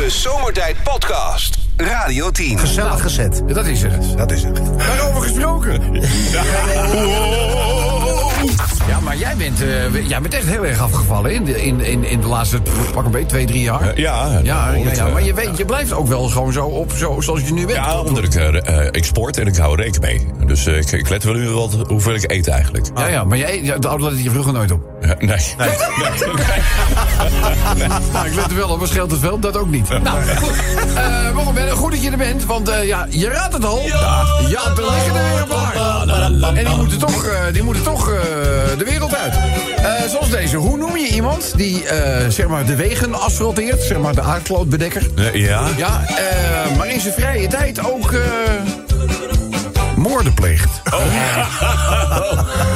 De Zomertijd Podcast. Radio 10. Gezellig gezet. Ja, dat is het. Dat is het. Daarover gesproken. Ja, maar jij bent, eh, jij bent echt heel erg afgevallen in de, in, in, in de laatste, pak een beetje, twee, drie jaar. Ja, ja, ja, ja, eh, maar je, weet, je blijft ook wel gewoon zo op, zo, zoals je nu bent. Ja, omdat ik, eh, eh, ik sport en ik hou rekening mee. Dus eh, ik, ik let wel nu wat hoeveel ik eet eigenlijk. ja, ja, maar jij, ja, de auto let je vroeger nooit op. Eh, nee. nee. Nou, ik let er wel op, maar scheelt het wel? Dat ook niet. Nou, goed. Waarom ben goed dat je er bent, want eh, ja, je raadt het al. Ja, ja liggen er weer. En die moeten toch, die moeten toch de wereld uit. Zoals deze. Hoe noem je iemand die zeg maar de wegen asfalteert? Zeg maar de aardklootbedekker. Ja? Ja, maar in zijn vrije tijd ook... moorden pleegt.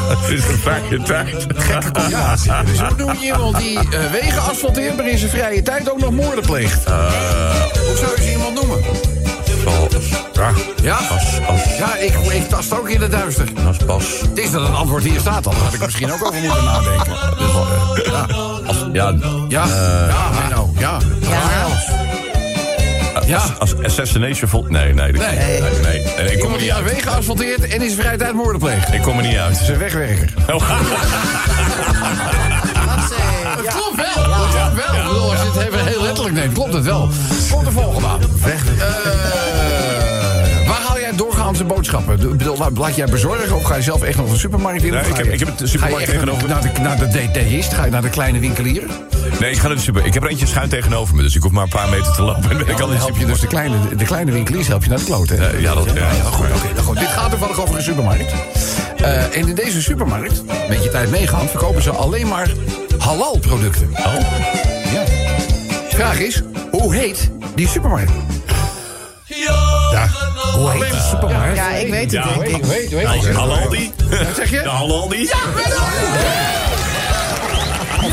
Het is een vrije tijd. Gekke combinatie. Dus hoe noem je iemand die eh, wegen asfalteert... maar in zijn vrije tijd ook nog moorden pleegt? Hoe zou je zo iemand noemen? Ja. Ja? Als, Ja, ik, ik tast ook in het duister. pas. Het is dat een antwoord hier staat, dan had ik misschien ook over moeten nadenken. Dus, eh, ja, ja, ja, ja, ja. Ja, als assassination vol... Nee, nee. dat- Nee. nee, nee. Ik kom er niet uit. wegen asfalteert en in zijn vrije tijd moorden pleegt. Ik kom er niet uit. Dat is een wegwerker. Het klopt wel. Het klopt wel. Ik bedoel, als je het even heel letterlijk neemt, klopt het wel. Komt de volgende aan. Weg. Eh, de boodschappen? Ik bedoel, laat- jij bezorgen of ga je zelf echt nog de supermarkt in? Nee, ik heb- ik heb het supermarkt echt naar de, naar, de, detailist? Ga je naar de kleine winkelier? Nee, ik ga naar de super. Ik heb er eentje schuin tegenover me, dus ik hoef maar een paar meter te lopen. En dan ben ik al Dan in de help je dus de kleine, de kleine winkeliers help je naar de kloten. Ja, ja, dat- ja. goed, goed. Dit gaat toevallig over een supermarkt. Eh, en in deze supermarkt, met je tijd meegaan, verkopen ze alleen maar halal producten. Oh. Ja. Vraag is, hoe heet die supermarkt? Ja. Hoe heet de supermarkt? Ja, ik weet het Ja. denk ik. Hoe heet die? Halaldi? Wat zeg je? De Halaldi? Ja, Menno!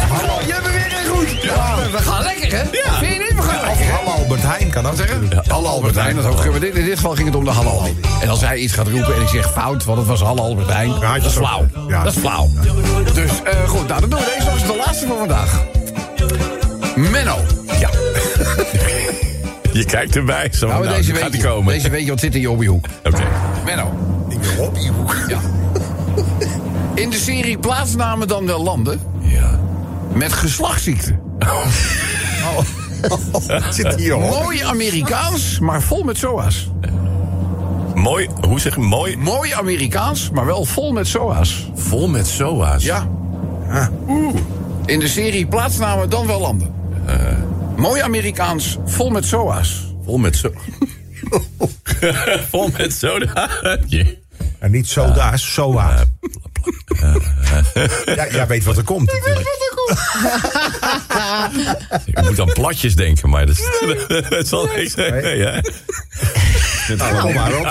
Hallo, jij bent weer heel goed. Ja, we gaan lekker, hè? Ja. Vind je niet? We gaan lekker? Hallo Albert Heijn kan ook zeggen? Halle Albert Heijn, dat ook. In dit geval ging het om de Halle Aldi. En als hij iets gaat roepen en ik zeg fout, want het was Halle Albert Heijn, je dat is flauw. Ja. Dat is flauw. Dus eh, goed, nou dan doen we deze eens de laatste voor vandaag. Menno. Je kijkt erbij. Zo, Nou, nou, deze gaat je. komen. Deze weet je, wat zit in je hobbyhoek. Oké. Menno. In je hobbyhoek. Ja. In de serie Plaatsnamen dan wel landen Ja. met geslachtsziekten. Zit hier hoor. Mooi Amerikaans, maar vol met SOA's. Mooi, hoe zeg je mooi? Mooi Amerikaans, maar wel vol met SOA's. Vol met SOA's. Ja. Oeh. In de serie Plaatsnamen dan wel landen. Mooi Amerikaans, vol met SOA's. Vol met zo. Vol met soda. En niet soda, soa. Ja, jij weet wat er komt. natuurlijk. Ik moet aan platjes denken, maar dat, dat zal niks zijn. Nee, hè? Nou, kom maar op.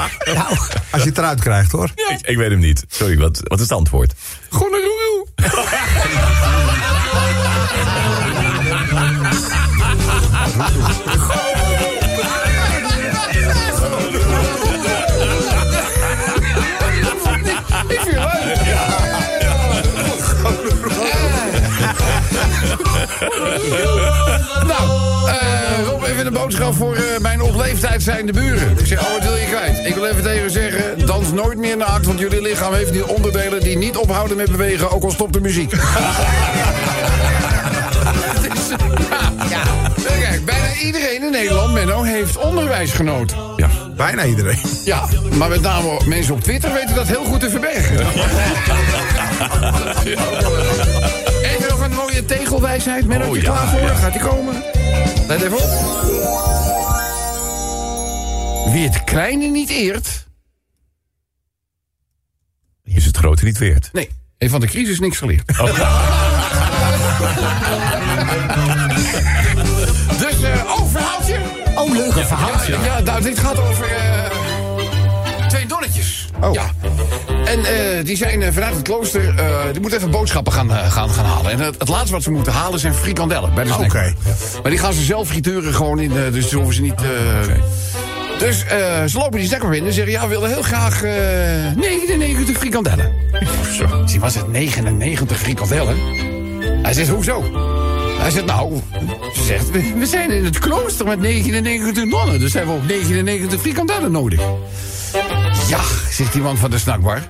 Als je het eruit krijgt hoor. Ik, ik weet hem niet. Sorry, wat, wat is het antwoord? Nou, eh, Rob, even een boodschap voor eh, mijn op leeftijd zijnde buren. Ik zeg, oh, wat wil je kwijt? Ik wil even tegen u zeggen, dans nooit meer naakt... want jullie lichaam heeft die onderdelen die niet ophouden met bewegen... ook al stopt de muziek. Ja, Kijk, bijna iedereen in Nederland, Menno, heeft onderwijs genoten. Ja. Bijna iedereen. Ja, maar met name mensen op Twitter weten dat heel goed te verbergen. Mooie tegelwijsheid. Menno, Oh, je ja, klaar voor? ja. Gaat die komen? Let even op. Wie het kleine niet eert... Is het grote niet weert? Nee, heeft van de crisis niks geleerd. dus, eh oh, verhaaltje. Oh, leuk een verhaaltje. Ja, nou, dit gaat over eh, twee donnetjes. Oh. Ja. En eh, die zijn eh, vanuit het klooster... eh, die moeten even boodschappen gaan, gaan, gaan halen. En het, het laatste wat ze moeten halen zijn frikandellen bij de snack. Maar die gaan ze zelf frituren gewoon in... dus die hoeven ze niet... Dus ze lopen die snackbar in en zeggen... ja, we willen heel graag eh 99 frikandellen. Zo. Zie, was het 99 frikandellen? Hij zegt, hoezo? Hij zegt, nou, ze zegt, we, we zijn in het klooster met 99 nonnen. Dus hebben we ook 99 frikandellen nodig. Ja, zegt die man van de snackbar.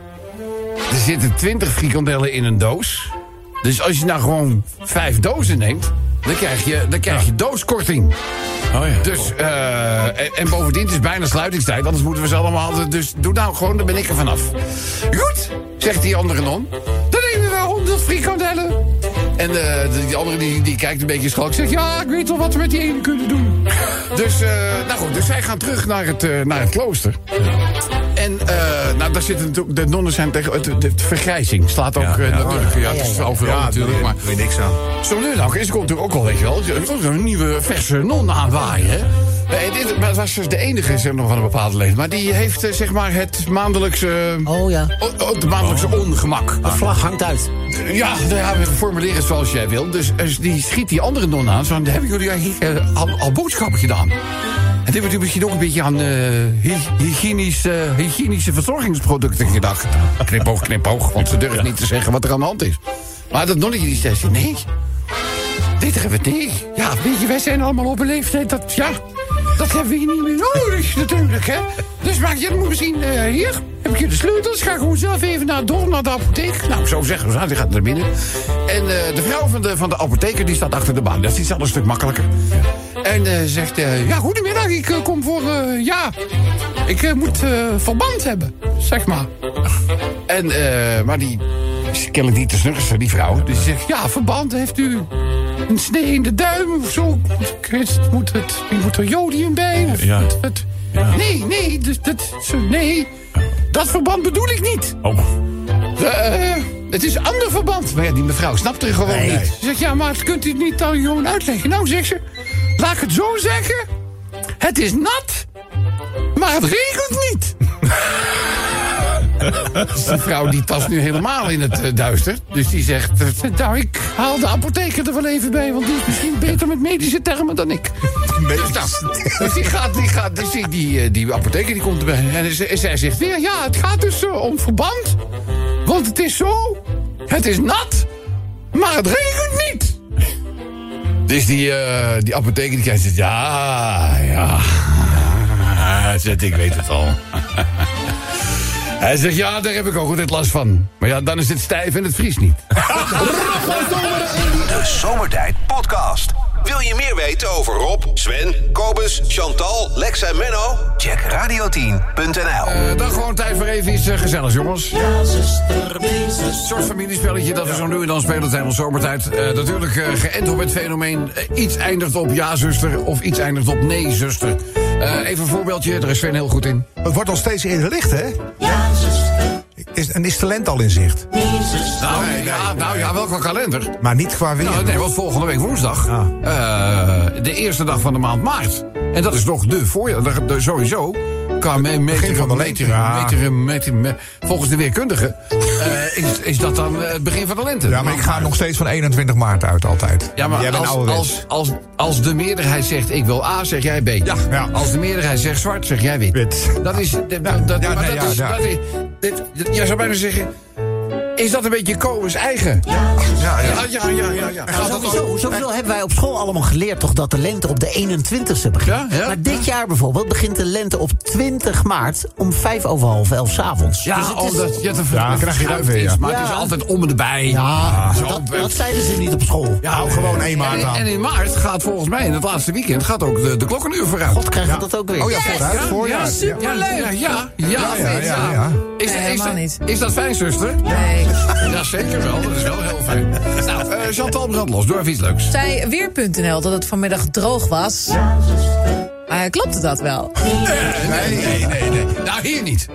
Er zitten 20 frikandellen in een doos. Dus als je nou gewoon vijf dozen neemt, dan krijg je, dan krijg je dooskorting. Oh ja. Dus, eh, en, en bovendien, het is bijna sluitingstijd, anders moeten we ze allemaal... Dus doe nou gewoon, dan ben ik er vanaf. Goed, zegt die andere non. Dan nemen we 100 frikandellen. En eh, die andere die, die kijkt een beetje schalk. Zegt, ja, ik weet wel wat we met die ene kunnen doen. Dus, eh, nou goed, dus zij gaan terug naar het, naar het klooster. En eh, nou, daar zitten natuurlijk, de nonnen zijn tegen het, de, de vergrijzing. Slaat ook Ja, eh, ja. natuurlijk. Ja, het is overal Ja, natuurlijk. daar Maar weet je niks aan. zo nu nou, is er komt natuurlijk ook al, weet je wel, er komt een nieuwe verse non aanwaaien, hè? Nee, dit maar het was dus de enige zeg, nog van een bepaalde leeftijd. Maar die heeft eh, zeg maar het maandelijkse... Oh ja, o- o- het maandelijkse ongemak. de vlag hangt uit. Ja, nou ja, we formuleren het zoals jij wil. Dus eh, die schiet die andere non aan. Zo, hebben jullie eigenlijk eh, al, al boodschappen gedaan? En dit wordt misschien ook een beetje aan eh, hy- hygiënisch, eh, hygiënische verzorgingsproducten gedacht. Knipoog, knipoog, want ze durven niet te zeggen wat er aan de hand is. Maar dat nonnetje die zei, nee, dit hebben we niet. Ja, weet je, wij zijn allemaal op een leeftijd dat, ja, dat hebben we hier niet meer nodig natuurlijk, hè. Dus maar je moet misschien, eh, hier, heb ik je de sleutels, ga gewoon zelf even naar, door naar de apotheek. Nou, zo zeggen ze, die gaat naar binnen. En eh, de vrouw van de, van de apotheker, die staat achter de baan. Dat is iets al een stuk makkelijker. En eh, zegt, ja, goedemiddag, ik kom voor, ja, ik moet verband hebben, zeg maar. En, maar die kennelijk niet te snursen, die vrouw. Dus die zegt, ja, verband, heeft u een snee in de duim of zo? Moet, het, moet er jodium bij? Of Ja. het- het- Nee, nee, dus dat, nee, dat verband bedoel ik niet. Oh. Eh, het is een ander verband. Maar ja, die mevrouw snapt er gewoon niet. Ze zegt, ja, maar kunt u het niet dan gewoon uitleggen? Nou, zegt ze, laat ik het zo zeggen. Het is nat, maar het regent niet. Dus die vrouw die tast nu helemaal in het eh, duister. Dus die zegt, eh, nou, ik haal de apotheker er wel even bij... want die is misschien beter met medische termen dan ik. Dus, nou, dus die gaat, die gaat, dus die, die, eh, die apotheker die komt erbij. En zij- zegt weer, ja, het gaat dus eh, om verband. Want het is zo, het is nat, maar het regent niet. Dus die, eh, die apotheker die kijkt zegt, ja, ja, ja, zegt, ik weet het al. Hij zegt, ja, daar heb ik ook altijd last van. Maar ja, dan is het stijf en het vriest niet. De Zomertijd Podcast. Wil je meer weten over Rob, Sven, Kobus, Chantal, Lex en Menno? Check radio10.nl. Eh, dan gewoon tijd voor even iets eh, gezelligs, jongens. Een soort familiespelletje dat we zo nu en dan spelen tijdens zomertijd. Eh, natuurlijk eh, geënt op het fenomeen. iets eindigt op ja, zuster. Of iets eindigt op nee, zuster. Even een voorbeeldje, daar is Sven heel goed in. Het wordt al steeds eerder licht, hè? Is, en is talent al in zicht? Nou, ja, nou ja, welke kalender? Maar niet qua weer. Nou, nee, want volgende week woensdag. Ah. eh, de eerste dag van de maand maart. En dat is nog de voorjaar. sowieso. Qua me, meter, van de lente. meter, Ja. meter, meter, me- volgens de weerkundige eh, is, is dat dan eh, het begin van de lente. Ja, maar ik ga nog steeds van 21 maart uit altijd. Ja, maar als, als, als, als de meerderheid zegt ik wil A, zeg jij B. Ja. Als de meerderheid zegt zwart, zeg jij wit. Wit. Dat is... Dat, dat, dat, ja, nee, dat ja, is, ja. dat is dit, dit- jij zou bijna zeggen... Is dat een beetje Kobus eigen? Ja, ja. Ja, ja, ja, ja. ja. Gaat dat Sowieso, sowieso hebben wij op school allemaal geleerd toch dat de lente op de 21ste begint. Ja, ja. Maar dit jaar bijvoorbeeld begint de lente op 20 maart om vijf over half elf 's avonds. Ja, Dus het is- omdat je het Ja, dan krijg je dat weer, ja. Maar het is altijd om en erbij. Ja, dat, eh, dat zeiden ze niet op school. ja, Hou gewoon 1 maart en, aan. en in maart gaat volgens mij in het laatste weekend gaat ook de, de klokkenuur vooruit. God, krijgen we dat ook weer. Oh ja, vooruit, voorjaar. ja, Ja. ja, ja, ja. Is, is, dat, is dat fijn, zuster? Nee. Ja, zeker wel. Dat is wel heel fijn. Nou, eh Chantal Brandlos, doe even iets leuks. Zei Weer.nl dat het vanmiddag droog was. Maar klopte dat wel? Nee, nee, nee, nee. Nou, hier niet.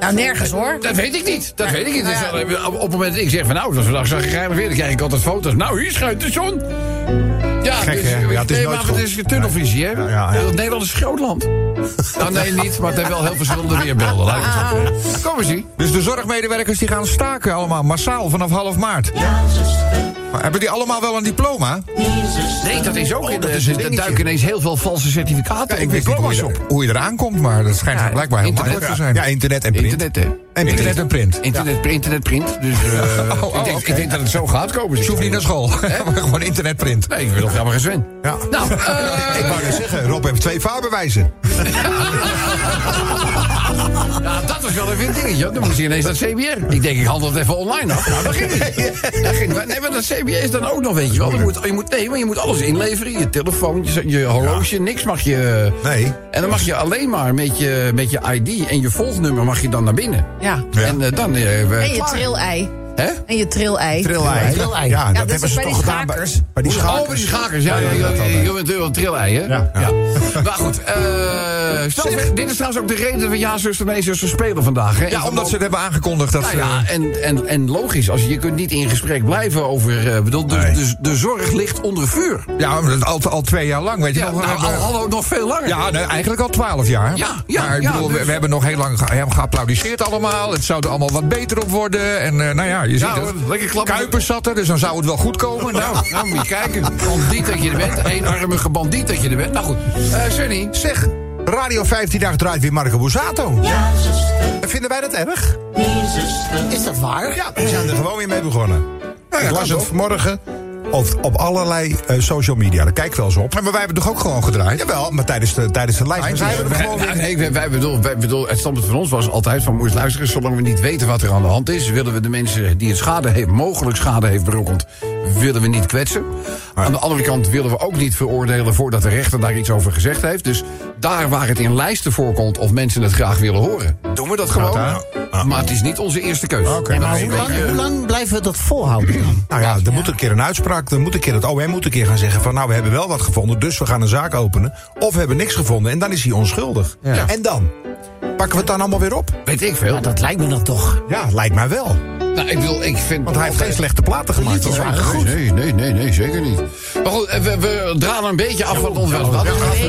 Nou, nergens hoor. Dat weet ik niet. Dat weet ik niet. Dus dan, op, het moment dat ik zeg van nou, dat is vandaag zag ik weer, dan krijg ik altijd foto's. Nou, hier schijnt de zon. Ja, Gek, dus, hè? Ja, het is nee, nooit maar goed. het is tunnelvisie, hè? Ja, ja, ja. Nederland is een groot land. nou, nee, niet, maar het heeft wel heel verschillende weerbeelden. Laat ik het zo zeggen. Kom eens hier. Dus de zorgmedewerkers die gaan staken allemaal massaal vanaf half maart. Maar hebben die allemaal wel een diploma? Nee, dat is ook in dat de, is een er duiken ineens heel veel valse certificaten Ja, ik weet niet hoe je, op. er, hoe je eraan komt, maar dat schijnt blijkbaar heel internet. makkelijk te zijn. Ja, internet en print. Internet, hè? En Internet en print. Internet, internetprint. Dus eh, Oh, oh, ik, denk, ik denk dat het zo gaat komen. Dus je hoeft niet naar school. Maar gewoon internetprint. Nee, ik wil nog helemaal geen Sven. Ja. Nou, eh, Ik wou net zeggen, Rob heeft twee vaarbewijzen. ja, dat was wel even een dingetje. Dan moest hij ineens naar het CBR. Ik denk, ik handel het even online af. Nou, dat ging niet. Dat ging, niet. nee, maar dat CBR is dan ook nog, weet je wel. Je moet, je moet, nee, maar je moet alles inleveren. Je telefoon, je, je horloge, niks mag je... Nee. En dan mag je alleen maar met je, met je ID en je volgnummer mag je dan naar binnen. Ja. En eh, dan... eh, En je klaar. Hè? En je trillei. Trillei. Trillei. Ja, dat dus hebben ze toch die gedaan bij, die Oh, schakers. bij die schakers. Ja, ja, Ja, ja, hè. bent wel een trillei, hè? Ja. Maar goed, eh, dit is trouwens ook de reden dat we Ja, zuster, nee, zuster spelen vandaag. Hè? Ja, omdat ze het hebben aangekondigd dat Nou ze... ja, en, en, en logisch, als je, je kunt niet in gesprek blijven over... eh, bedoel, de, Nee. de, de zorg ligt onder vuur. Ja, al, al twee jaar lang, weet je Ja, nog. we nou, al, nog veel langer. Ja, nee, eigenlijk al twaalf jaar. Ja, ja, maar ik ja, bedoel, we, dus- we hebben nog heel lang ge- hebben geapplaudiseerd allemaal. Het zou er allemaal wat beter op worden. En eh, nou ja, je ziet Ja, het. lekker klappen. Kuipers zat er, dus dan zou het wel goed komen. Nou, Nou, nou moet je kijken. Bandiet dat je er bent. Eenarmige bandiet dat je er bent. Nou goed, eh Sunny. Zeg, Radio 15 dag draait weer Marco Borsato. Ja, Vinden wij dat erg? Is dat waar? Ja, we zijn er gewoon weer mee begonnen. ik las het vanmorgen op, op allerlei eh, social media. Daar kijk ik wel eens op. maar wij hebben toch ook gewoon gedraaid? Jawel, maar tijdens de, tijdens de lijst. Gewoon weer. nee, wij, wij bedoel, wij bedoel, het standpunt van ons was altijd van moest luisteren. Zolang we niet weten wat er aan de hand is, willen we de mensen die het schade heeft, mogelijk schade heeft berokkend, willen we niet kwetsen. Aan de andere kant willen we ook niet veroordelen voordat de rechter daar iets over gezegd heeft. Dus daar waar het in lijsten voorkomt of mensen het graag willen horen, doen we dat gewoon. Maar het is niet onze eerste keuze. Nee, maar hoe lang, hoe lang blijven we dat volhouden dan? Nou ja, er moet een keer een uitspraak. Er moet een keer het OM moet een keer gaan zeggen van... nou, we hebben wel wat gevonden, dus we gaan een zaak openen. Of we hebben niks gevonden en dan is hij onschuldig. En dan? Pakken we het dan allemaal weer op? Weet ik veel. Ja, dat lijkt me dan toch. Ja, lijkt mij wel. Nou, ik bedoel, ik vind. Want hij heeft geen slechte platen gemaakt. waren goed. Nee, nee, nee, nee, zeker niet. Maar goed, eh, we, we dralen een beetje af van het onderwerp. Het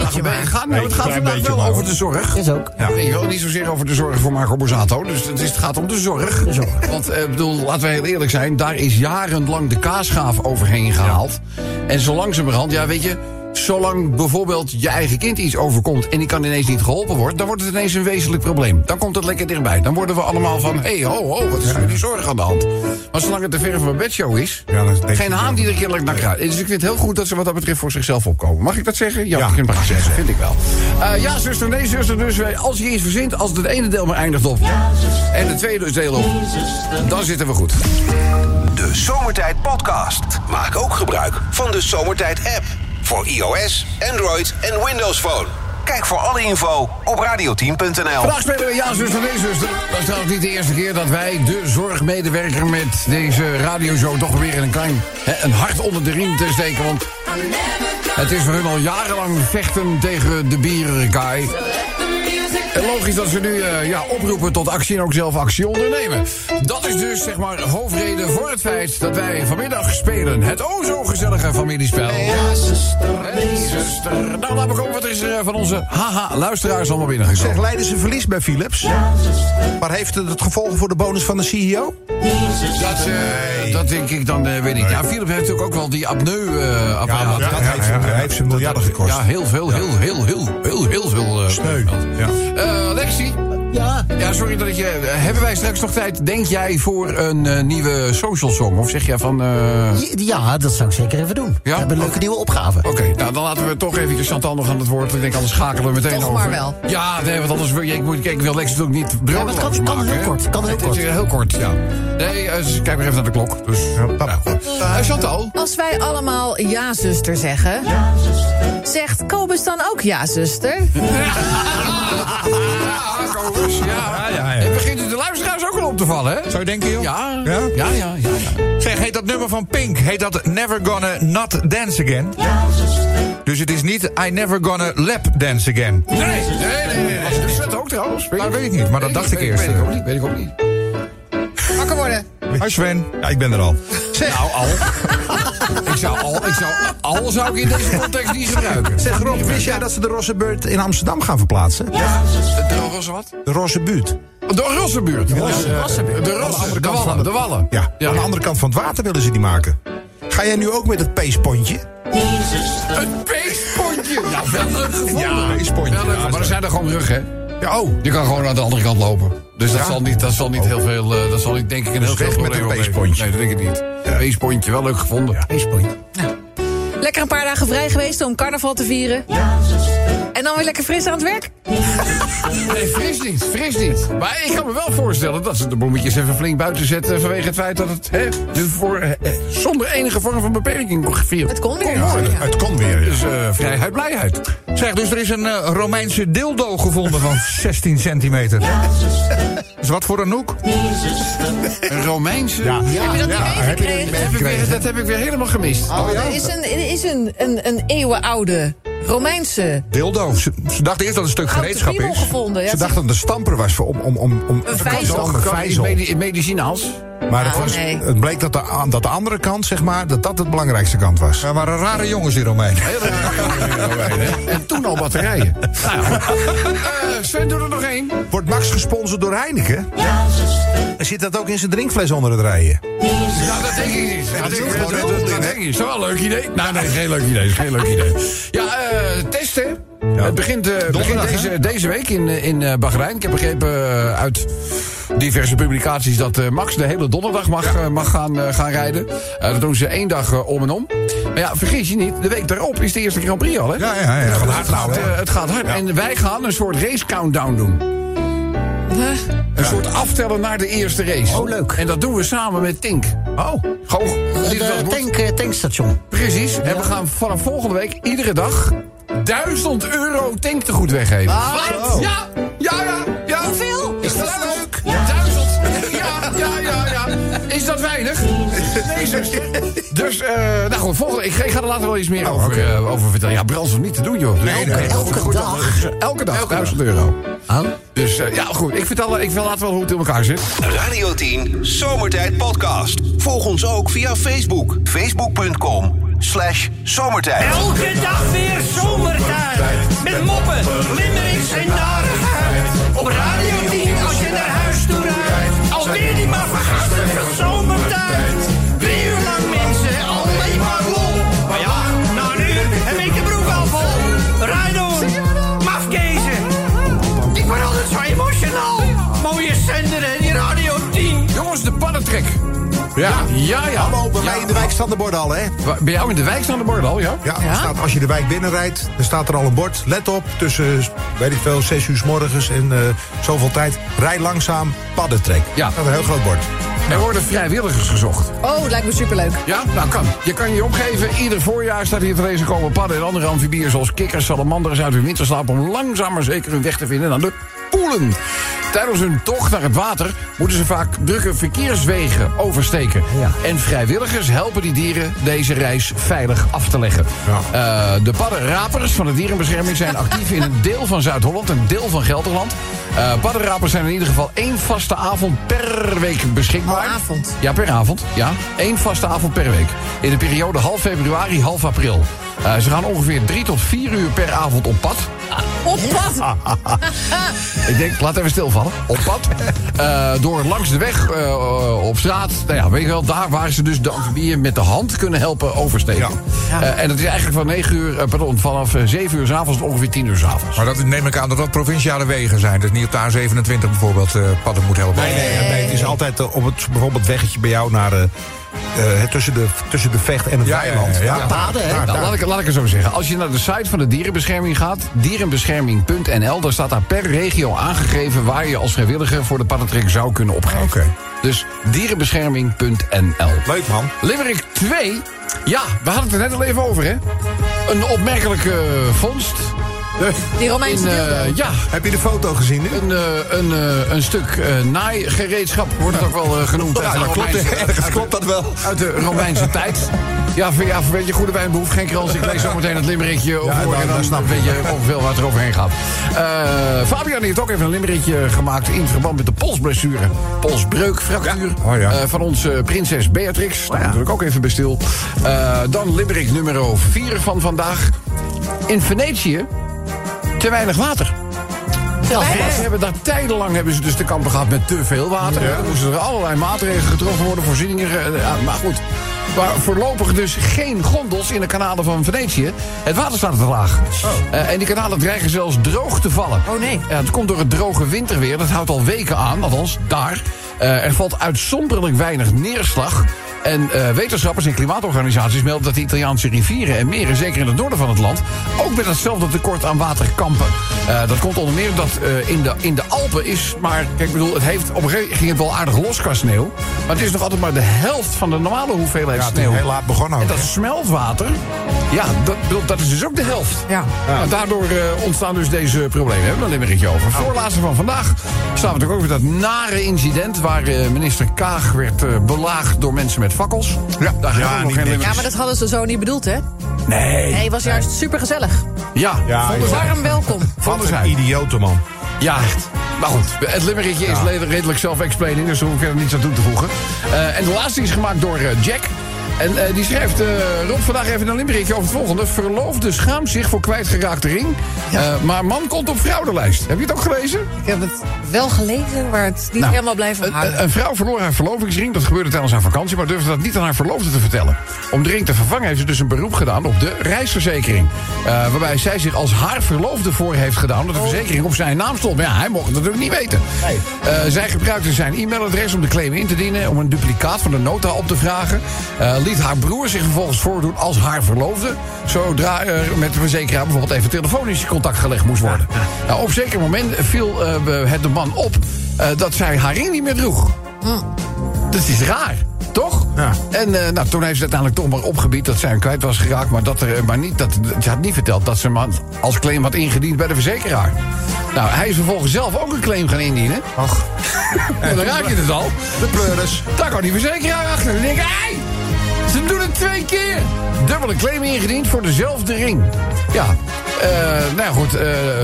gaat vandaag- Het gaat, het gaat vandaag wel over de zorg. Is ook. Ja. Je wel, niet zozeer over de zorg voor Marco Borsato. Dus het, is, het gaat om de zorg. Want eh, bedoel, laten we heel eerlijk zijn. Daar is jarenlang de kaasgaaf overheen gehaald. En zo langzamerhand, ja weet je... Zolang bijvoorbeeld je eigen kind iets overkomt en die kan ineens niet geholpen worden, dan wordt het ineens een wezenlijk probleem. Dan komt het lekker dichtbij. Dan worden we allemaal van: hé, hey, ho, ho, wat is er met die zorg aan de hand? Maar zolang het te ver van mijn bedshow is, Ja, geen haan die er kennelijk naar kruidt. Dus ik vind het heel goed dat ze wat dat betreft voor zichzelf opkomen. Mag ik dat zeggen? Ja, Ja, ik mag zeggen. Vind ik wel. Eh, ja, zuster, nee, zuster. Dus wij- als je iets verzint, als het ene deel maar eindigt op. En het tweede deel op. Dan zitten we goed. De Zomertijd Podcast. Maak ook gebruik van de Zomertijd app. Voor iOS, Android en Windows Phone. Kijk voor alle info op radioteam.nl. Vandaag spelen we Ja, zuster, nee, zuster. Dat is trouwens niet de eerste keer dat wij de zorgmedewerker met deze radioshow toch weer een klein hè, een hart onder de riem te steken. Want het is voor hun al jarenlang vechten tegen de bierenkaai. En logisch dat ze nu eh, ja, oproepen tot actie en ook zelf actie ondernemen. Dat is dus zeg maar hoofdreden voor het feit dat wij vanmiddag spelen. Het o zo gezellige familiespel. Ja, zuster, nee, zuster. Nou, we komen wat is er eh, van onze haha-luisteraars allemaal binnengekomen. Zeg, leiden ze verlies bij Philips? Maar heeft het het gevolgen voor de bonus van de CEO? Dat, eh, dat denk ik dan, eh, weet ik. Ja, Philip heeft natuurlijk ook wel die apneu-apparaat. dat heeft, hem- heeft ze miljarden gekost. Ja, heel veel, heel, heel, heel, heel, heel veel. eh, Sneu. Ja. Eh, Lexi, Ja, ja, sorry dat ik je... eh, hebben wij straks nog tijd, denk jij, voor een eh, nieuwe social song? Of zeg jij van... eh, ja, dat zou ik zeker even doen. We hebben een leuke nieuwe opgave. Oké, nou dan laten we toch eventjes Chantal nog aan het woord. Ik denk, anders schakelen we meteen Toch over. maar wel. Ja, nee, want anders wil je, ik, moet, ik wil Lex natuurlijk niet broodloos maar het kan- heel kort, kan heel Het is kort. heel kort, ja. Nee, dus kijk maar even naar de klok. Dus, nou, goed. Eh, Chantal? Als wij allemaal ja, zuster zeggen, zegt Kobus dan ook ja, zuster? Ja, op te vallen, hè? Zou je denken, joh? Ja, Ja? ja, ja, ja. ja. Zeg, heet dat nummer van Pink, heet dat Never Gonna Not Dance Again? Dus het is niet I Never Gonna Lap Dance Again. Nee, nee, nee, nee. nee. Dus dat ook trouwens. Nou, weet ik niet, maar dat dacht ik eerst, Weet ik eh. ook niet, weet ik ook niet. Wakker worden. Hi Sven. Ja, ik ben er al. Nou, al. ik zou al, ik zou, al zou ik in deze context niet gebruiken. Zeg Rob, wist jij dat ze de Rosse Beurt in Amsterdam gaan verplaatsen? De Rosse wat? De Rosse Buurt. De Rossenbuurt. De Rosse, de Rosse, de Wallen, de Wallen. Ja, aan de andere kant van het water willen ze die maken. Ga jij nu ook met het peespontje? Een peespontje. Ja, wel leuk gevonden. Ja, peespontje. Ja, maar er zijn er gewoon rug, hè? Ja, oh. Je kan gewoon aan de andere kant lopen. Dus dat zal niet, dat zal niet heel veel, eh, dat zal niet denk ik een heel Dus weg veel met een peespontje. Nee, dat denk ik niet. Ja. Peespontje, wel leuk gevonden. Lekker een paar dagen vrij geweest om carnaval te vieren. En dan weer lekker fris aan het werk. Niet, fris niet. Maar ik kan me wel voorstellen dat ze de bloemetjes even flink buiten zetten... vanwege het feit dat het hè, dus voor, eh, eh, zonder enige vorm van beperking gevierd Het kon weer. kon worden. Ja. Het kon weer. Dus eh, vrijheid, blijheid. Zeg, dus er is een Romeinse dildo gevonden van 16 centimeter. Is wat voor een hoek? Een Romeinse... Ja. Heb je dat niet heb je dat heb, ik weer, dat heb ik weer helemaal gemist. Er is een, er is een, een, een eeuwenoude Romeinse Dildo. Ze, ze dachten eerst dat het een stuk gereedschap is. gevonden. Ja, Ze het dachten dat de stamper was voor, om, om, om, om Een vijzel. Een vijzel. medi- medicinaals. Maar het, Oh, was, nee. het bleek dat de, aan- dat de andere kant, zeg maar, dat dat het belangrijkste kant was. Ja, maar rare jongens, die Romeinen. En toen al batterijen. Nou ja. Eh, Sven doet er nog één. Wordt Max gesponsord door Heineken? En zit dat ook in zijn drinkfles onder het rijden? Nou, dat denk ik niet. Dat, is denk, ik- dat, dat, onzin, dat hè? denk ik niet. Is dat wel een leuk idee? Nou, nee, geen leuk idee. Geen leuk idee. Ja, eh, testen. Het begint, eh, begint deze, deze week in, in Bahrein. Ik heb begrepen eh, uit diverse publicaties dat eh, Max de hele donderdag mag, eh, mag gaan, eh, gaan rijden. Eh, dat doen ze één dag om en om. Maar ja, vergis je niet, de week daarop is de eerste Grand Prix al, hè? Ja, ja, ja. Het hard gaat, nou, hè? eh, het gaat hard. En wij gaan een soort race countdown doen. Een soort aftellen naar de eerste race. Oh, leuk. En dat doen we samen met Tink. Oh. Gewoon, Het tank, eh, tankstation. Precies. En we gaan vanaf volgende week iedere dag 1000 euro tanktegoed weggeven. Wat? Ja, ja, ja. ja. Hoeveel? Is dat Is dat weinig? Dus, eh nou goed, volgende, ik, ik ga er later wel iets meer over, eh, over vertellen. Ja, brandstof niet te doen, joh. Dus Nee, nee, elke, elke dag. Elke dag, 1000 euro. Oh. Dus eh, ja, goed. Ik vertel, ik vertel later wel hoe het in elkaar zit. Radio 10 Zomertijd Podcast. Volg ons ook via Facebook. Facebook.com slash zomertijd. Elke dag weer zomertijd. Met moppen, limmerings en narigheid. Ja, ja, ja. Hallo, bij mij in de wijk staan de borden al, hè? Ben jou in de wijk staan de borden al, ja? Ja, Staat, als je de wijk binnenrijdt, dan staat er al een bord. Let op, tussen, weet ik veel, 6 uur s morgens en eh, zoveel tijd. Rij langzaam, paddentrek. Ja. Er staat een heel groot bord. Er worden vrijwilligers gezocht. Oh, lijkt me superleuk. Ja, nou kan. Je kan je opgeven. Ieder voorjaar staat hier te lezen komen padden en andere amfibieën zoals kikkers, salamanders uit hun winterslaap om langzaam maar zeker hun weg te vinden naar de poelen. Tijdens hun tocht naar het water moeten ze vaak drukke verkeerswegen oversteken. Ja. En vrijwilligers helpen die dieren deze reis veilig af te leggen. Eh, de paddenrapers van de dierenbescherming zijn actief in een deel van Zuid-Holland, een deel van Gelderland. Eh paddenrapers zijn in ieder geval één vaste avond per week beschikbaar. Per avond? Ja, per avond. Ja, één vaste avond per week. In de periode half februari, half april. Eh, ze gaan ongeveer drie tot vier uur per avond op pad. Op pad. Ik denk, laat even stilvallen. Op pad. Eh, door langs de weg, eh, op straat. Nou ja, weet je wel, daar waar ze dus de amfibieën met de hand kunnen helpen oversteken. Eh, en dat is eigenlijk van 9 uur, pardon, vanaf eh, 7 uur s avonds tot ongeveer 10 uur s avonds. Maar dat neem ik aan dat dat provinciale wegen zijn. Dus niet op de A27 bijvoorbeeld eh, padden moet helpen. Nee, nee, nee, het is altijd op het bijvoorbeeld weggetje bij jou naar... eh, eh, tussen, de, tussen de vecht en het Ja, ja, weiland. ja, ja. Daar- Paden, hè? Nou, laat, ik, laat ik het zo zeggen. Als je naar de site van de dierenbescherming gaat, dierenbescherming.nl, daar staat daar per regio aangegeven waar je als vrijwilliger voor de paddentrek zou kunnen opgeven. Oké. Dus dierenbescherming.nl. Leuk, man. Limerick 2. Ja, we hadden het er net al even over, hè? Een opmerkelijke eh, vondst. Die Romeinse In, eh, ja, Heb je de foto gezien nu? een, eh, een, eh, een stuk eh, naaigereedschap wordt het ook wel genoemd. de dat klopt, ergens klopt dat wel. Uit de Romeinse tijd. Ja, voor, ja, voor weet je, goede wijn behoeft geen krans. Ik lees zometeen het limmerikje over dan- en dan dan snap ik. weet je ongeveer waar het eroverheen gaat. Eh, Fabian heeft ook even een limmerikje gemaakt in verband met de polsblessure. Polsbreukfractuur Oh ja. eh, van onze prinses Beatrix. Daar natuurlijk ook even bij stil. Eh, dan limmerik nummer 4 van vandaag. In Venetië te weinig water. Ze hebben daar tijdenlang hebben ze dus te kampen gehad met te veel water. Er moesten er allerlei maatregelen getroffen worden, voorzieningen. ge- ja, maar goed, Maar voorlopig dus geen gondels in de kanalen van Venetië. Het water staat te laag. Eh, en die kanalen dreigen zelfs droog te vallen. Oh nee. Ja, het komt door het droge winterweer. Dat houdt al weken aan, althans daar. Eh, er valt uitzonderlijk weinig neerslag. En eh, wetenschappers en klimaatorganisaties melden dat de Italiaanse rivieren en meren, zeker in het noorden van het land, ook met hetzelfde tekort aan water kampen. Eh, dat komt onder meer omdat eh, in, de, in de Alpen is maar, kijk, ik bedoel, het heeft op een gegeven moment ging het wel aardig los qua sneeuw. Maar het is nog altijd maar de helft van de normale hoeveelheid Ja, sneeuw. heel laat begonnen ook, En dat hè? smeltwater, ja, dat, bedoel, dat is dus ook de helft. Ja. Daardoor ontstaan dus deze problemen. We hebben er een limmeretje over. Voorlaatste van vandaag staan we natuurlijk weer dat nare incident... waar minister Kaag werd belaagd door mensen met fakkels. Ja, daar gaan we nog niet geen. Ja, maar dat hadden ze zo niet bedoeld, hè? Nee. Nee, het was juist super gezellig. Ja, Ja, vonden ja. Warm welkom. Vonden Wat een idiote man. Ja, echt. Maar goed, het limmeretje is redelijk self-explaining... dus daar hoef ik er niets aan toe te voegen. Eh, en de laatste is gemaakt door eh, Jack... En eh, die schrijft, eh, Rob, vandaag even een limmeretje over het volgende. Verloofde schaamt zich voor kwijtgeraakte ring. Eh, maar man komt op fraudelijst. Heb je het ook gelezen? Ik heb het wel gelezen, maar het is niet Nou, helemaal blijven Een, hangen. een- een vrouw verloor haar verlovingsring. Dat gebeurde tijdens haar vakantie, maar durfde dat niet aan haar verloofde te vertellen. Om de ring te vervangen heeft ze dus een beroep gedaan op de reisverzekering. Waarbij zij zich als haar verloofde voor heeft gedaan... omdat de verzekering op zijn naam stond. Maar ja, hij mocht het natuurlijk niet weten. Zij gebruikte zijn e-mailadres om de claim in te dienen... om een duplicaat van de nota op te vragen. Liet haar broer zich vervolgens voordoen als haar verloofde... zodra er met de verzekeraar bijvoorbeeld even telefonisch contact gelegd moest worden. Nou, op een zeker moment viel eh, het de man op... eh, dat zij haar ring niet meer droeg. Dat is raar, toch? Ja. En eh, nou, toen heeft ze uiteindelijk toch maar opgebied dat zij hem kwijt was geraakt. Maar, dat er, maar niet, dat, ze had niet verteld dat ze hem had- als claim had ingediend bij de verzekeraar. Nou, hij is vervolgens zelf ook een claim gaan indienen. Ach, En dan raak je het al. de pleuris. Daar kwam die verzekeraar achter. En dan denk ik, hé, ze doen het twee keer. Dubbele claim ingediend voor dezelfde ring. Ja, eh, nou ja, goed, eh,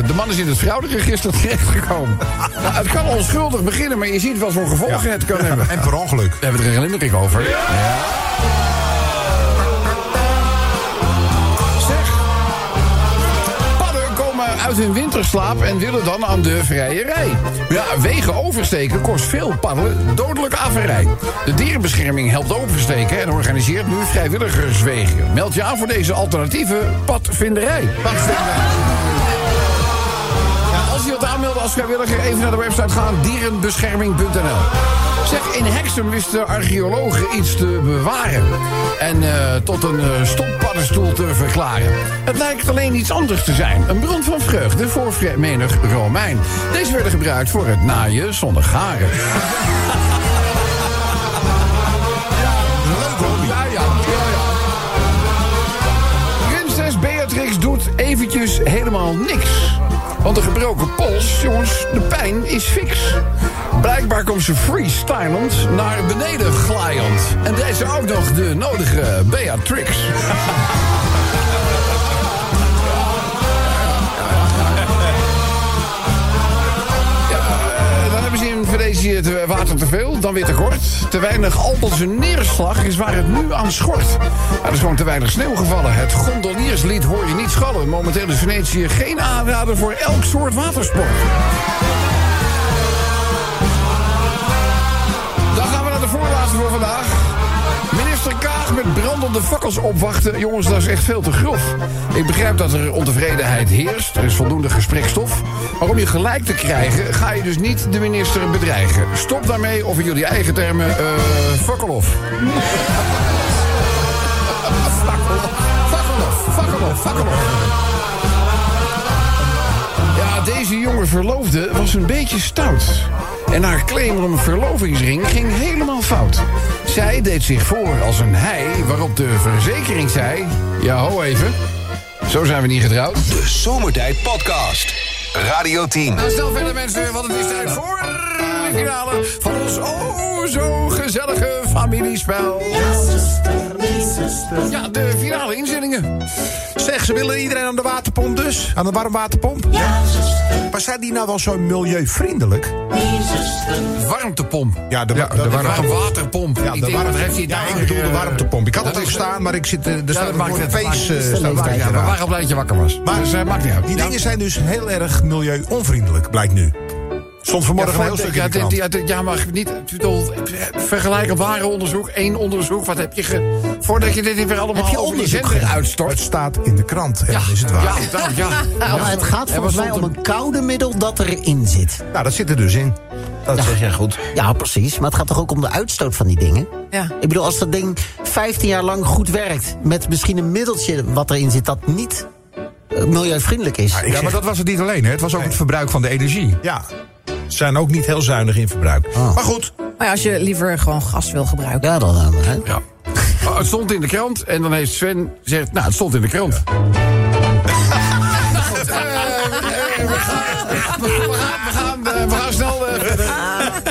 de man is in het frauderegister terechtgekomen. nou, het kan onschuldig beginnen, maar je ziet wat voor gevolgen het kan hebben. En per ongeluk. We hebben er een limerick over. Zeg. Uit hun winterslaap en willen dan aan de vrije rij. Ja, wegen oversteken kost veel padden dodelijk averij. De dierenbescherming helpt oversteken en organiseert nu vrijwilligerswegen. Meld je aan voor deze alternatieve padvinderij. Ja, als je wilt aanmelden als vrijwilliger, even naar de website gaan: dierenbescherming.nl. Zeg, in Hexham wisten archeologen iets te bewaren. En eh, tot een eh, stoppaddenstoel te verklaren. Het lijkt alleen iets anders te zijn. Een bron van vreugde voor menig Romein. Deze werden gebruikt voor het naaien zonder garen. Beatrix doet eventjes helemaal niks. Want de gebroken pols, jongens, de pijn is fix. Blijkbaar komt ze freestylend naar beneden glijend. En deed ze ook nog de nodige Beatrix. Ja, eh, dan hebben ze in Venetië te water te veel, dan weer te kort. Te weinig Alpelse neerslag is waar het nu aan schort. Er is gewoon te weinig sneeuw gevallen. Het gondolierslied hoor je niet schallen. Momenteel is Venetië geen aanrader voor elk soort watersport. Vandaag. Minister Kaag met brandende fakkels opwachten. Jongens, dat is echt veel te grof. Ik begrijp dat er ontevredenheid heerst. Er is voldoende gesprekstof. Maar om je gelijk te krijgen, ga je dus niet de minister bedreigen. Stop daarmee, of in jullie eigen termen, eh fakkelof. Fakkelof, fakkelof, fakkelof. Ja, deze jonge verloofde was een beetje stout. En haar claim om een verlovingsring ging helemaal fout. Zij deed zich voor als een hij, waarop de verzekering zei... Ja, ho even. Zo zijn we niet getrouwd. De Zomertijd Podcast. Radio 10. Nou, stel verder mensen, want het is tijd voor de finale van ons oh zo gezellige familiespel. Ja, de finale inzendingen. Zeg, ze willen iedereen aan de waterpomp dus? Aan de warmwaterpomp? Ja, Maar zijn die nou wel zo milieuvriendelijk? Warmtepomp. Ja, de, Ja, de, de warmwaterpomp. Ja, ik de denk, warm- wat heeft hij ja, daar? ik bedoel de warmtepomp. Ik had het is- staan, maar ik zit, eh, er Ja, staat dat een maakt eh, maakt uit. We gedaan. waren blij dat je wakker was. Maar dus eh, maakt niet uit. Die Ja. dingen zijn dus heel erg milieu-onvriendelijk, blijkt nu. Stond vanmorgen een heel stuk in ja, de krant. dit- ja, dit- ja, maar niet. ik bedoel, Vergelijkend ware onderzoek, één onderzoek. Wat heb je ge, voordat je dit weer allemaal Heb je onderzoek uitstort? Het staat in de krant en dan is het waar. Ja, dan, ja. Maar het gaat En volgens mij om een koude middel dat erin zit. Nou, dat zit er dus in. Dat zeg jij goed. Ja, precies. Maar het gaat toch ook om de uitstoot van die dingen? Ja. Ik bedoel, als dat ding 15 jaar lang goed werkt... met misschien een middeltje wat erin zit dat niet eh, milieuvriendelijk is... Ja, zeg- maar dat was het niet alleen. Hè. Het was ook het verbruik van de energie. Ja, zijn ook niet heel zuinig in verbruik. Ah. Maar goed, Maar ja, als je liever gewoon gas wil gebruiken. Ja, dan... eh, hè. Ja. Oh, het stond in de krant en dan heeft Sven gezegd... Nou, het stond in de krant. We gaan- we gaan- we gaan, we gaan snel eh, verder.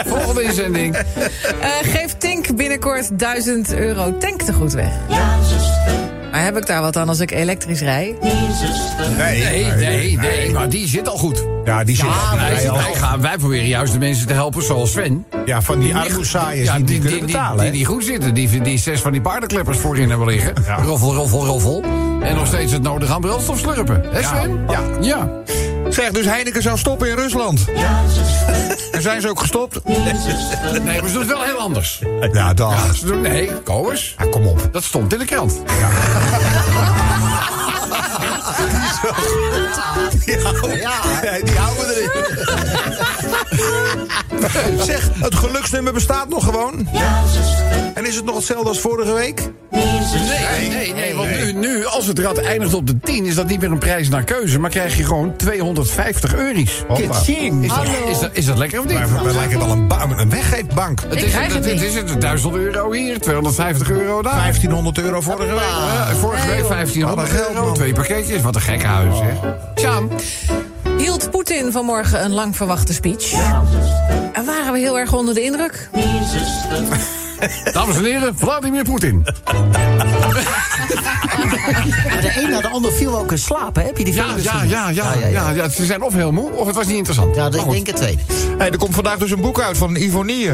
Volgende inzending. Eh, geef Tink binnenkort 1000 euro tanktegoed weg. Maar heb ik daar wat aan als ik elektrisch rij? nee. Nee, nee, nee, maar die zit al goed. Ja, die zit Ja, wij, wij, al, wij, gaan, wij proberen juist de mensen te helpen zoals Sven. ja, van die armoesaaiers die, die, kunnen betalen. die, die goed zitten. Die, die zes van die paardenkleppers voorin hebben liggen. Ja. Roffel, roffel, roffel. En nog steeds het nodig aan brandstof slurpen. Hè Sven? Ja. Ja. Zeg, dus Heineken zou stoppen in Rusland. En zijn ze ook gestopt? Nee, maar ze doen het wel heel anders. Ja, dan. Ja, ze doen, nee, kom eens. Ja, kom op. Dat stond in de krant. Ja, die houden we erin. zeg, het geluksnummer bestaat nog gewoon? En is het nog hetzelfde als vorige week? Nee, nee, nee, want Nu, nu, als het rad eindigt op de 10, is dat niet meer een prijs naar keuze, maar krijg je gewoon 250 euro's. Hoppa. Is dat, is, dat, is dat lekker of niet? Maar wij lijken wel een, ba- een weggeefbank. Het is, krijg het het, niet. is het, 1000 euro hier, 250 euro daar. 1500 euro vorige week. Ja, vorige week 1500 Wat een geld, euro, man. twee pakketjes. Wat een gekke huis, hè. Sjaan, Hield Poetin vanmorgen een lang verwachte speech? En waren we heel erg onder de indruk? dames en heren, Vladimir Poetin. Maar de een na de ander viel ook in slaap, hè? Heb je die Ja, filmpjes ja, gezien? ja, ja, ja, ja. Ze zijn of heel moe, of het was niet interessant. Ja, Maar ik goed. denk het tweede. Hey, er komt vandaag dus een boek uit van Ivonie.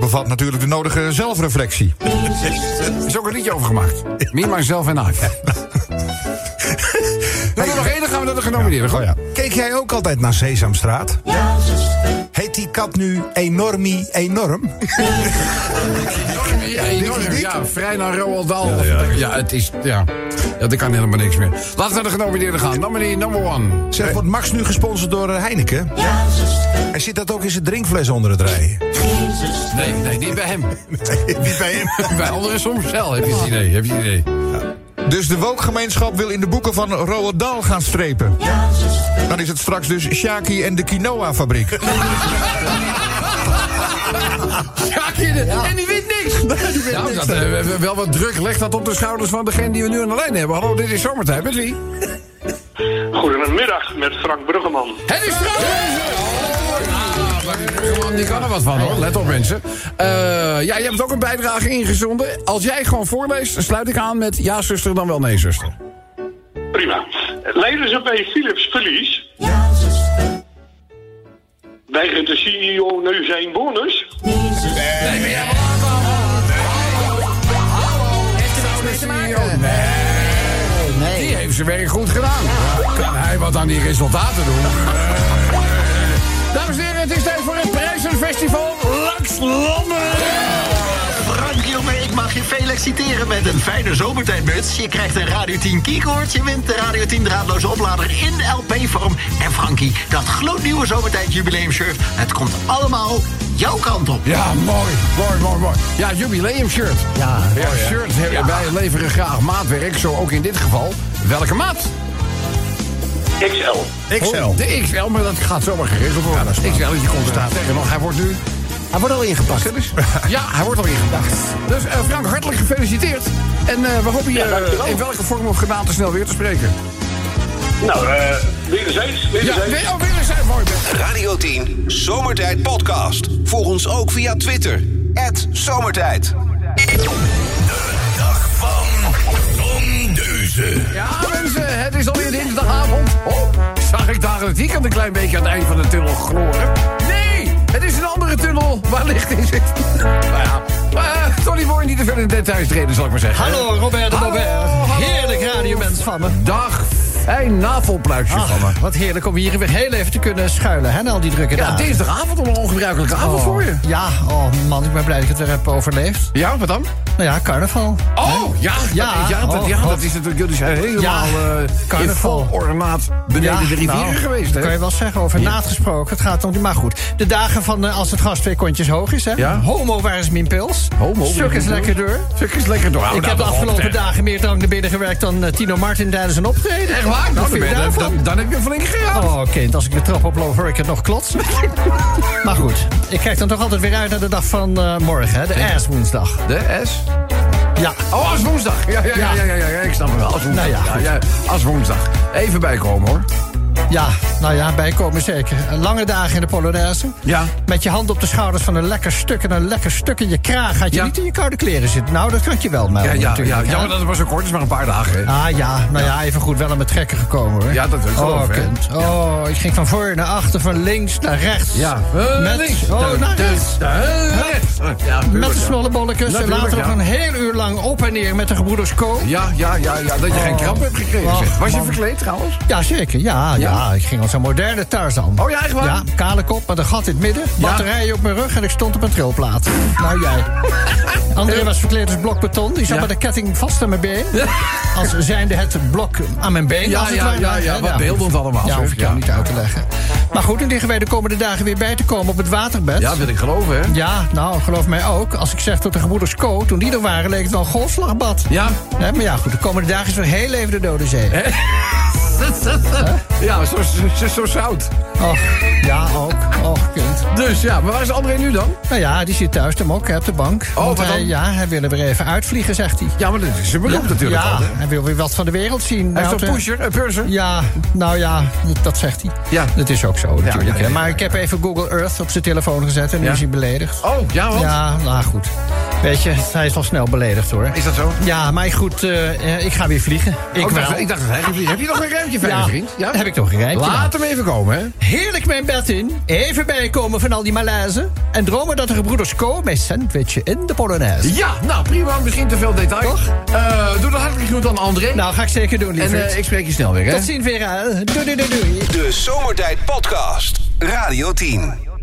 Bevat natuurlijk de nodige zelfreflectie. Er is ook een liedje over gemaakt. Me, myself en I. naar de genomineerden. Goed. Oh ja. Keek jij ook altijd naar Sesamstraat? Heet die kat nu Enormi Enorm? Ja, enorm, ja, vrij naar Roald Dahl. Ja, het is... Ja, ja, er kan helemaal niks meer. Laten we naar de genomineerden gaan. Nominee number one. Zeg, wordt Max nu gesponsord door eh, Heineken? En zit dat ook in zijn drinkfles onder het rijden? Nee, nee, niet bij hem. Niet bij hem. Bij anderen soms wel, heb je het idee. Heb je het idee. Dus de wookgemeenschap wil in de boeken van Roald Dahl gaan strepen. Dan is het straks dus Shaki en de quinoa-fabriek. Ja, en die wint niks. nou, dat, eh, we hebben wel wat druk. Leg dat op de schouders van degene die we nu aan de lijn hebben. Hallo, dit is zomertijd. Met wie? Goedemiddag met Frank Bruggeman. Het is Frank! Ja, maar die kan er wat van hoor, let op mensen. Eh, ja, je hebt ook een bijdrage ingezonden. Als jij gewoon voorleest, sluit ik aan met ja zuster, dan wel nee zuster. Prima. Ladies en bij Philips Verlies. Weigert de CEO nu zijn bonus? Nee, ben jij wel aankomen? Nee. Die heeft zijn werk goed gedaan. Kan hij wat aan die resultaten doen? Dames en heren, het is tijd voor het Prijzenfestival Landen. Frank, jongen, ik mag je feliciteren met een fijne zomertijdmuts. Je krijgt een Radio 10 keycord. Je wint de Radio 10 draadloze oplader in LP-vorm. En Frankie, dat gloednieuwe zomertijd jubileumshirt. Het komt allemaal jouw kant op. Ja, mooi, mooi, mooi, mooi. Ja, jubileum shirt. Ja. Ja, shirt hebben wij leveren graag maatwerk, zo ook in dit geval. Welke maat? XL. XL. Oh, de XL, maar dat gaat zomaar geregeld worden. Ja, dat is XL, je komt er tegen nog. Hij wordt nu... Hij wordt al ingepakt. Ja, hij wordt al ingepakt. Dus eh, Frank, hartelijk gefeliciteerd. En eh, we hopen je Ja, in welke vorm of gedaante snel weer te spreken. Nou, eh wederzijds. Ja, wederzijds. weer, oh, weer eens mooi. Radio 10 Zomertijd Podcast. Volg ons ook via Twitter. Zomertijd. Ja, mensen, het is alweer dinsdagavond. Oh, zag ik daar het weekend een klein beetje aan het eind van de tunnel gloren? Nee, het is een andere tunnel waar licht in zit. nou ja, uh, Tony Boy niet te veel in details treden, zal ik maar zeggen. Hallo, Robert de Hallo, hallo. Heerlijk radiomens van me. Dag fijn navelpluisje van me. Wat heerlijk om hier weer heel even te kunnen schuilen, hè, na al die drukke Ja, dagen. dinsdagavond om een ongebruikelijke avond Oh, voor je. Ja, oh man, ik ben blij dat ik het weer heb overleefd. Ja, wat dan? Nou ja, carnaval. Oh, ja, Ja, ja, ja, dat, oh, ja, God. dat is natuurlijk... Jullie zijn helemaal Ja, eh carnaval. ornaat beneden de rivieren nou, geweest, Dat kan je wel zeggen, over naad gesproken. Het gaat om die, maar goed. De dagen van eh, als het gas twee kontjes hoog is, hè. Ja. Homo, waar is mijn pils? Homo, is lekker door. Is lekker door. Ik heb de afgelopen dagen meer drank naar binnen gewerkt dan eh, Tino Martin tijdens een optreden. Echt waar? Nou, dan, ben heb je flink gehad. Oh, kind, als ik de trap oploop hoor ik het nog klotsen. maar goed, ik kijk dan toch altijd weer uit naar de dag van eh, morgen, hè, de woensdag. De S? Ja. Oh, als woensdag. Ja, ja, ja, ja, ja, ja, ja, ik snap het wel. Als woensdag. Nou ja, als woensdag. Even bijkomen, hoor. Ja, nou ja, bijkomen zeker. Lange dagen in de Polonaise. Ja. Met je hand op de schouders van een lekker stuk en een lekker stuk in je kraag. Had je Ja. niet in je koude kleren zitten. Nou, dat kan je wel Ja, melden ja, ja, natuurlijk. hè? jammer dat het maar zo kort is, maar een paar dagen. hè. Ah ja, nou ja, even goed wel aan mijn trekken gekomen hoor. Ja, dat is geloof Oh. Oh, ik ging van voor naar achter, van links naar rechts. Ja. Eh, Met, links. oh, naar rechts. eh. Ja, Met de ja. snollebolletjes. En later nog ja. een heel uur lang op en neer met de gebroeders Ko. Ja, ja, ja, ja, dat je geen Oh. kramp hebt gekregen. Zeg. Was je verkleed trouwens? Ja, zeker. Ja, ja. Ik ging als een moderne Tarzan. Oh ja, echt waar? Ja, kale kop met een gat in het midden. Ja. Batterijen op mijn rug en ik stond op een trilplaat. nou, jij. André was verkleed als blok beton. Die zat Ja. met een ketting vast aan mijn been. Als zijnde het blok aan mijn been. Ja, ja, ja, wat nou, beeldend allemaal, Ja, hoef ik jou niet uit te leggen. Maar goed, liggen wij de komende dagen weer bij te komen op het waterbed. Ja, wil ik geloven, hè? Ja, nou, geloof mij ook. Als ik zeg dat de gebroeders Co, toen die er waren, leek het wel een golfslagbad. Ja. Maar ja, goed, de komende dagen is weer heel even de Dode Zee. Ja, zo, zo, zo zout. Och, ja, ook. Och, kind. Dus ja, maar waar is André nu dan? Nou ja, die zit thuis te mokken op de bank. Oh, Want wat hij, dan? ja, hij wil er weer even uitvliegen, zegt hij. Ja, maar dat is zijn beroep ja, natuurlijk ja, al, hij wil weer wat van de wereld zien. Hij is Nou, toch te- pusher, een purser? Ja, nou ja, dat, zegt hij. Ja. Dat is ook zo natuurlijk. ja. Maar ik heb even Google Earth op zijn telefoon gezet en nu is hij beledigd. Oh, ja, want? Ja, nou goed. Weet je, hij is wel snel beledigd hoor. Is dat zo? Ja, maar goed, eh, eh, ik ga weer vliegen. Ik Oh, wel. ik dacht dat hij ging vliegen. Heb je nog een ruimtje, vriend? Ja? heb ik nog een rijtje. Laat hem even komen, hè? Heerlijk mijn bed in, even bijkomen van al die malaise... en dromen dat de gebroeders komen met sandwichje in de Polonaise. Ja, nou prima. Misschien te veel detail. Toch? Eh, doe dat hartelijk goed aan André. Nou, ga ik zeker doen, en lieverd. eh, ik spreek je snel weer, hè? Tot ziens weer. hè. Doei, doei, doei, doei. De Zomertijd Podcast. Radio 10.